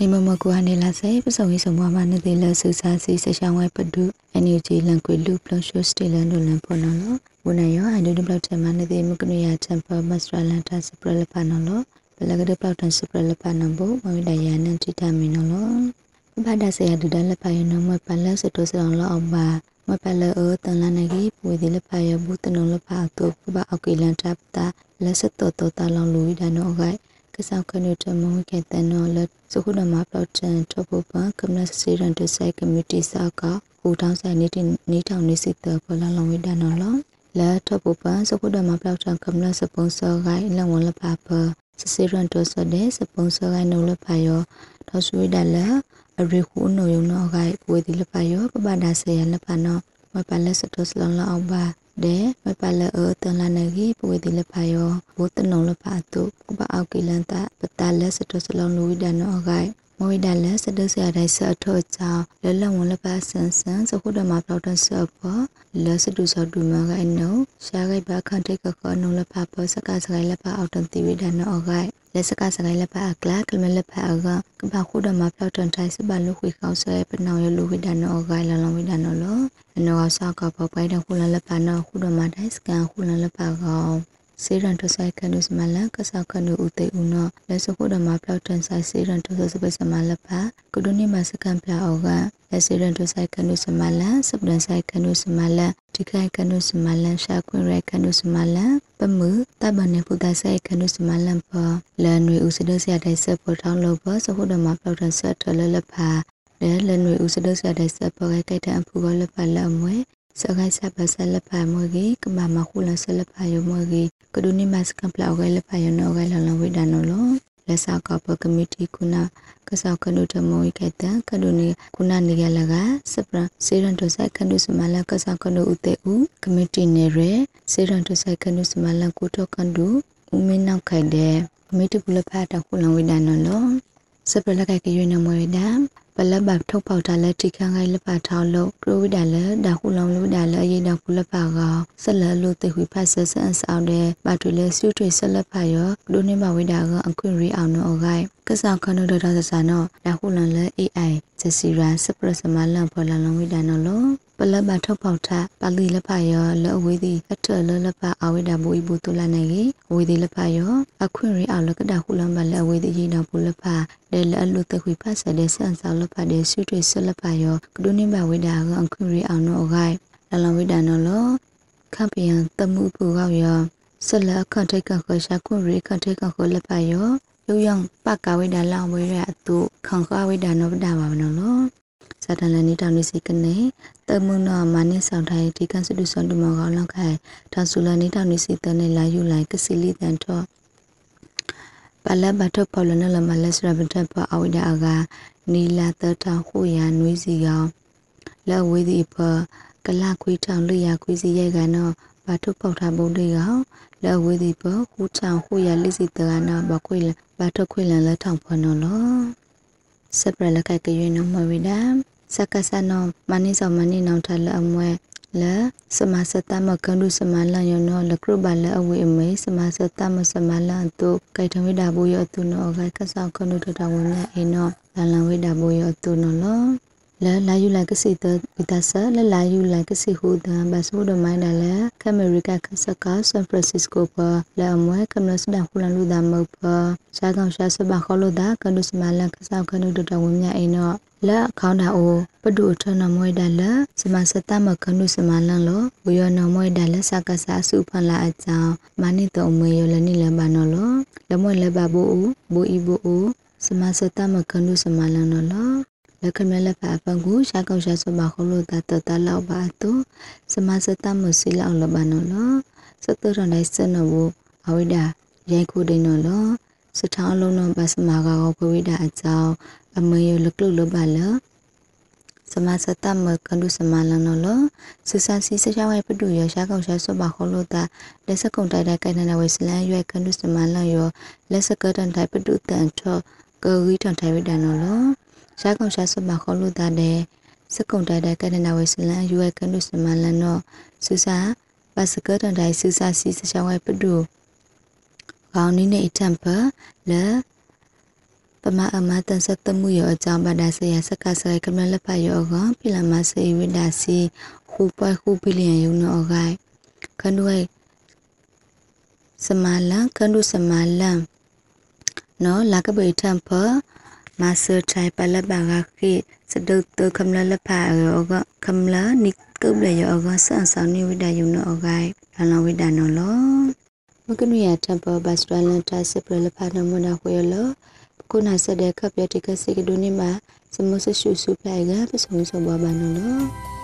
နေမမကွာနေလာစေပစုံရေးဆောင်မနေသေးလဆူစာစီဆရှောင်းဝဲပဒု NUG လန်ကွေလူပလရှိုစတေလန်ဒိုလန်ဖော်နော်လောဝနယောအန်ဒိုဒပလောက်တယ်မနေသေးမကနရချမ်ပမစထရလန်တာစပရလပနော်လောဘလကဒပလောက်တန်စပရလပနော်ဘောမဝိဒယာနန်တိတမီနော်လောဘာဒဆေယဒူဒလပယနမပလစတိုစရောလောအဘာမပလအတန်လနဂီပွေဒီလပယဘူးတနလပအတုဘအောက်ကီလန်တပ်တာလက်စတောတောတလောင်လူဝိဒနောဂိုက် ကစားခနုတမဝကေတနောလက်စခုနမပလော့တန်ထဘပကမ္နစစီရန်တဆိုင်ကမြူတီစာကဟူထောင်းဆိုင်နေတင်နေထောင်နေစစ်တပလလောင်ဝိဒနောလောလာထဘပစခုနမပလော့တန်ကမ္နစပွန်ဆာဂိုင်လဝလပပစစီရန်တဆတဲ့စပွန်ဆာဂိုင်နိုလပယောထောဆွေးဒလာအရိခုနိုယုံနောဂိုင်ပွေဒီလပယောပပဒါဆေယလပနော မပလက်စတစလောလောဘာတဲ့မပလအတန်လာနေကြီးပွေတိလဖာယောဘုတနုံလဖာတုကပအောက်ကိလန်တာပတလက်စတစလုံးလူဝိဒနောဂိုင်မဝိဒလက်စတဆရာတိုင်းဆအထောချောလလဝလပါဆန်ဆန်စခုဒမပလောက်တဆပလစတုစတုမဂိုင်နောရှာဂိုင်ဘခန်တေကခောနုံလဖာပစကစဂိုင်လဖာအောက်တန်တိဝိဒနောဂိုင် လက်စကစကိုင်းလက်ပါအကလာကလမလက်ပါအကကဘာခုဒမှာပြောက်တန်တိုင်းစပါလူခွေကောက်ဆွဲပနောင်ရလူဝိဒနောဂိုင်လလောဝိဒနောလောအနောဆောက်ကပပိုင်တခုလလက်ပါနောခုဒမှာတိုင်းစကန်ခုလလက်ပါကောစေရန်တဆိုင်ကနုစမလကဆောက်ကနုဥတေဥနောလက်စခုဒမှာပြောက်တန်ဆိုင်စေရန်တဆစပိစမလက်ပါကုဒုနိမစကန်ပလာအောကလက်စေရန်တဆိုင်ကနုစမလစပဒန်ဆိုင်ကနုစမလတိခိုင်ကနုစမလရှာခွင်ရဲကနုစမလ ပမှုတဘနေဖူဒဆိုင်ကနုစမလပလန်နွေဥစဒဆရာတိုင်ဆက်ပေါ်ထောင်းလို့ပစခုဒမှာပြောက်တန်ဆက်ထလလဖာလဲလနွေဥစဒဆရာတိုင်ဆက်ပေါ်ကဲ့တဲ့အဖူကလဖလအမွေစခိုင်ဆပ်ပဆက်လဖာမွေကြီးကမမခုလဆလဖာယမွေကြီးကဒုနိမစကံပလောက်ခဲလဖာယနောခဲလလဝိဒနောလောလက်ဆောက်ကပကမတီခုနာကဆောက်ကနုတမောိကေတကဒုနိခုနာနေရလကစပရစေရန်တဆိုင်ခနုစမလကဆောက်ကနုဥတေဥကမတီနေရ စေရန်တဆိုင်ခနုစမလကုတောကန်ဒုဥမင်းနောက်ခိုင်တဲ့မီတပုလဖတ်တခုလဝိဒနောလောစပရလကကေရွေနမွေဒပလဘထုတ်ပေါတာလက်တိခန်းခိုင်လပထောင်းလို့ကရဝိဒါလဒါခုလောင်လူဒါလအရေးတော့ခုလပါကဆက်လက်လို့တေခွေဖတ်ဆက်ဆန်ဆောင်တဲ့ပါတူလဲစုထွေဆက်လက်ဖတ်ရောဒုနေမဝိဒါကအခွင့်ရီအောင်တော့ဂိုင်ကစားခနဒဒါဆာနော်ဒါခုလန်လဲ AI ဂျစီရာစပရစမလန်ဖော်လန်လုံးဝိဒါနော်လို့ ပလဘထုတ်ပေါထပါဠိလက်ဖတ်ရောလောအဝေးသည်အထလလက်ဖတ်အဝိဒါဘူဤဘူတူလာနေကြီးအဝေးသည်လက်ဖတ်ရောအခွင့်ရီအောင်လကဒါခုလန်မလဲအဝေးသည်ရေးတော့ဘူလက်ဖတ်လဲလအလုတခွေဖတ်ဆက်တဲ့ဆန်ဆောင်လက်ဖတ်တဲ့စုထွေဆက်လက်ဖတ်ရောကဒုနေမဝိဒါကအခွင့်ရီအောင်တော့ဂိုင်လလဝိဒါနော်လို့ခပ်ပြန်တမှုပူကောက်ရောဆက်လက်အခန့်ထိတ်ကခရှာခွင့်ရီခန့်ထိတ်ကခလက်ဖတ်ရောယုံယံပကဝိဒါလောင်ဝေရအတုခံခဝိဒါနောပဒါပါမနော် စတန်လနီတောင်နေစီကနေတမုနာမနိဆောင်ထိုင်ဒီကန်စတုဆွန်တူမောကောင်းလောက်ခိုင်ထာဆူလနီတောင်နေစီတနေလာယူလိုက်ကစီလီတန်တော့ပလဘတ်ပေါ်လနလမလက်စရဘတ်ပအဝိဒါအကနီလာတထခုရနွေးစီကောင်လက်ဝေးဒီပကလခွေးထောင်လျာခွေးစီရဲ့ကနော်ဘာထုပေါထားပုံတွေကောင်လက်ဝေးဒီပဟူချောင်ဟူရလိစီတကနာဘခွေလဘာထုခွေလန်လက်ထောင်ဖနော်လော စပရလကကရွေးနမဝိဒါစကဆနောမနိစောမနိနောင်ထလအမွဲလစမစတမကန္ဒုစမလယောနောလကရဘလအဝေအမေစမစတမစမလန်တုကဲထဝိဒါဘူယောတုနောကဲကဆောကန္ဒုတတဝမြအေနောလလဝိဒါဘူယောတုနောလော လလာယူလိုက်ကစီတဝိတဆလလာယူလိုက်ကစီဟူဒံဘတ်ဟူဒမိုင်းဒါလေကမေရိကခစကာဆန်ဖရန်စစ္စကိုပါလာမွဲကမ္နစဒါခူလန်လူဒါမောပါရှာကောင်ရှာစဘာခလိုဒါကနုစမလန်ခဆောကနုဒတဝမြအေနောလာခေါင်းတာအိုပဒုထနမွေဒါလစမစတမကနုစမလန်လောဝယောနမွေဒါလစကဆာစုဖလာအကြောင်းမနိတောမွေယောလနိလဘနောလောလမွေလဘဘူဘူဤဘူစမစတမကနုစမလန်နော လောလကမလဖအပန်ကိုရှာကောက်ရှာစမခလို့တတတလောက်ပါတော့စမစတမစီလောက်လဘနောလောစတရနိုင်စနဘူအဝိဒါရိုက်ခုဒိနောလောစထောင်းလုံးလုံးပစမာကောပဝိဒါအကြောင်းအမေယလကလုလဘလစမစတမကန္ဒုစမလနလစစစီစချဝဲပဒုရရှာကောင်ရှာစဘခလို့တာလက်စကုံတိုက်တိုက်ကိုင်နဝဲစလန်ရွဲကန္ဒုစမလယောလက်စကတန်တိုက်ပဒုတန်ထောကဝီတန်ထိုင်ဝဒနလ ရှာကောင်ရှာစဘခလို့တာတဲ့စကုံတိုက်တိုက်ကိုင်နဝဲစလန်ရွဲကန္ဒုစမလနောစစပစကတန်တိုက်စစစီစချဝဲပဒုကောင်းနီးနေအတံပလဲပမအမတန်ဆက်တမှုရောအကြောင်းဘာဒါဆေယစကဆဲကမလဖယောကပိလမဆေဝိဒါစီခုပွိုက်ခုပိလျံယုံနောဂိုင်ခန္ဓွေစမလန်ခန္ဓုစမလန်နော်လာကပေထံဖ မာဆာထိုင်ပလဘဂခိစဒုတ်ခမလလဖယောကခမလာနိကုပလယောကဆန်ဆောင်နိဝိဒါယုံနောဂိုင်လလဝိဒါနောလောမကနုယတံပဘတ်စထလန်တာစပလလဖနမနာခွေလောခုနဆက်တဲ့ကပ်ပြတိကစိကဒုန်နီမှာစမဆရှုစုပလိုက်ကပစုံစဘဘာနော်